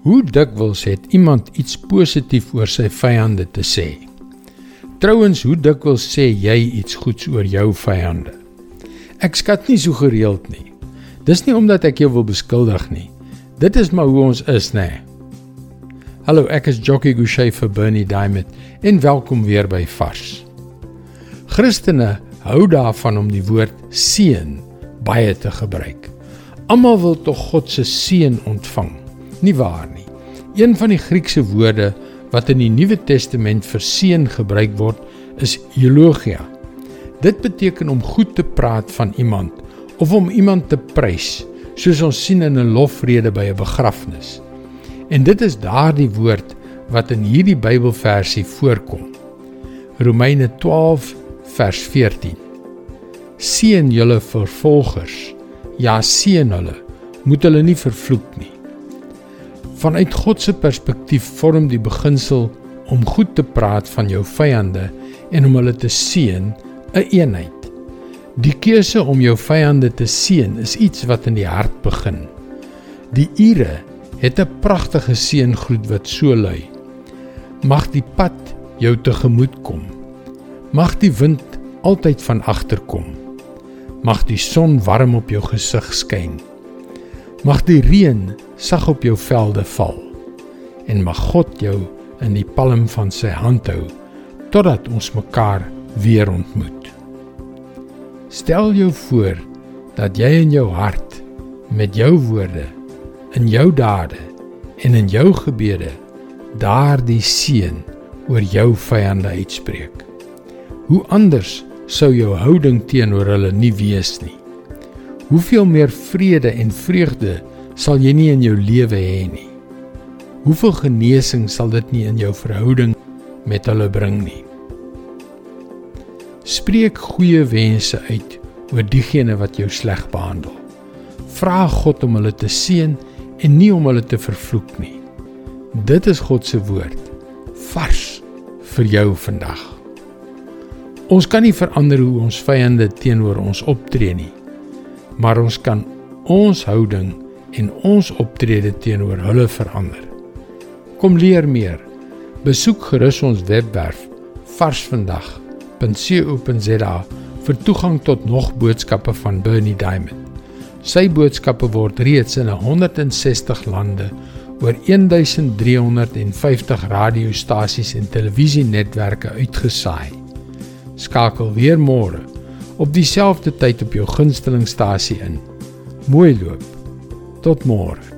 Hoe dikwels het iemand iets positief oor sy vyande te sê? Trouwens, hoe dikwels sê jy iets goeds oor jou vyande? Ek skat nie so gereeld nie. Dis nie omdat ek jou wil beskuldig nie. Dit is maar hoe ons is, nê. Hallo, ek is Jockey Gouchee vir Bernie Diamond en welkom weer by Vars. Christene hou daarvan om die woord seën baie te gebruik. Almal wil tog God se seën ontvang nie waar nie. Een van die Griekse woorde wat in die Nuwe Testament vir seën gebruik word, is eulogia. Dit beteken om goed te praat van iemand of om iemand te prys, soos ons sien in 'n lofrede by 'n begrafnis. En dit is daardie woord wat in hierdie Bybelversie voorkom. Romeine 12 vers 14. Seën julle vervolgers. Ja, seën hulle. Moet hulle nie vervloek nie. Vanuit God se perspektief vorm die beginsel om goed te praat van jou vyande en om hulle te seën 'n een eenheid. Die keuse om jou vyande te seën is iets wat in die hart begin. Die Ure het 'n pragtige seëngroet wat so lui: Mag die pad jou tegemoet kom. Mag die wind altyd van agter kom. Mag die son warm op jou gesig skyn. Mag die reën sag op jou velde val en mag God jou in die palm van sy hand hou totdat ons mekaar weer ontmoet. Stel jou voor dat jy in jou hart met jou woorde, in jou dade en in jou gebede daardie seën oor jou vyande uitspreek. Hoe anders sou jou houding teenoor hulle nie wees nie. Hoeveel meer vrede en vreugde sal jy nie in jou lewe hê nie. Hoeveel genesing sal dit nie in jou verhouding met hulle bring nie. Spreek goeie wense uit oor diegene wat jou sleg behandel. Vra God om hulle te seën en nie om hulle te vervloek nie. Dit is God se woord vars vir jou vandag. Ons kan nie verander hoe ons vyande teenoor ons optree nie, maar ons kan ons houding en ons optrede teenoor hulle verander. Kom leer meer. Besoek gerus ons webwerf varsvandag.co.za vir toegang tot nog boodskappe van Bernie Diamond. Sy boodskappe word reeds in 160 lande oor 1350 radiostasies en televisienetwerke uitgesaai. Skakel weer môre op dieselfde tyd op jou gunstelingstasie in. Mooi loop. Tot môre.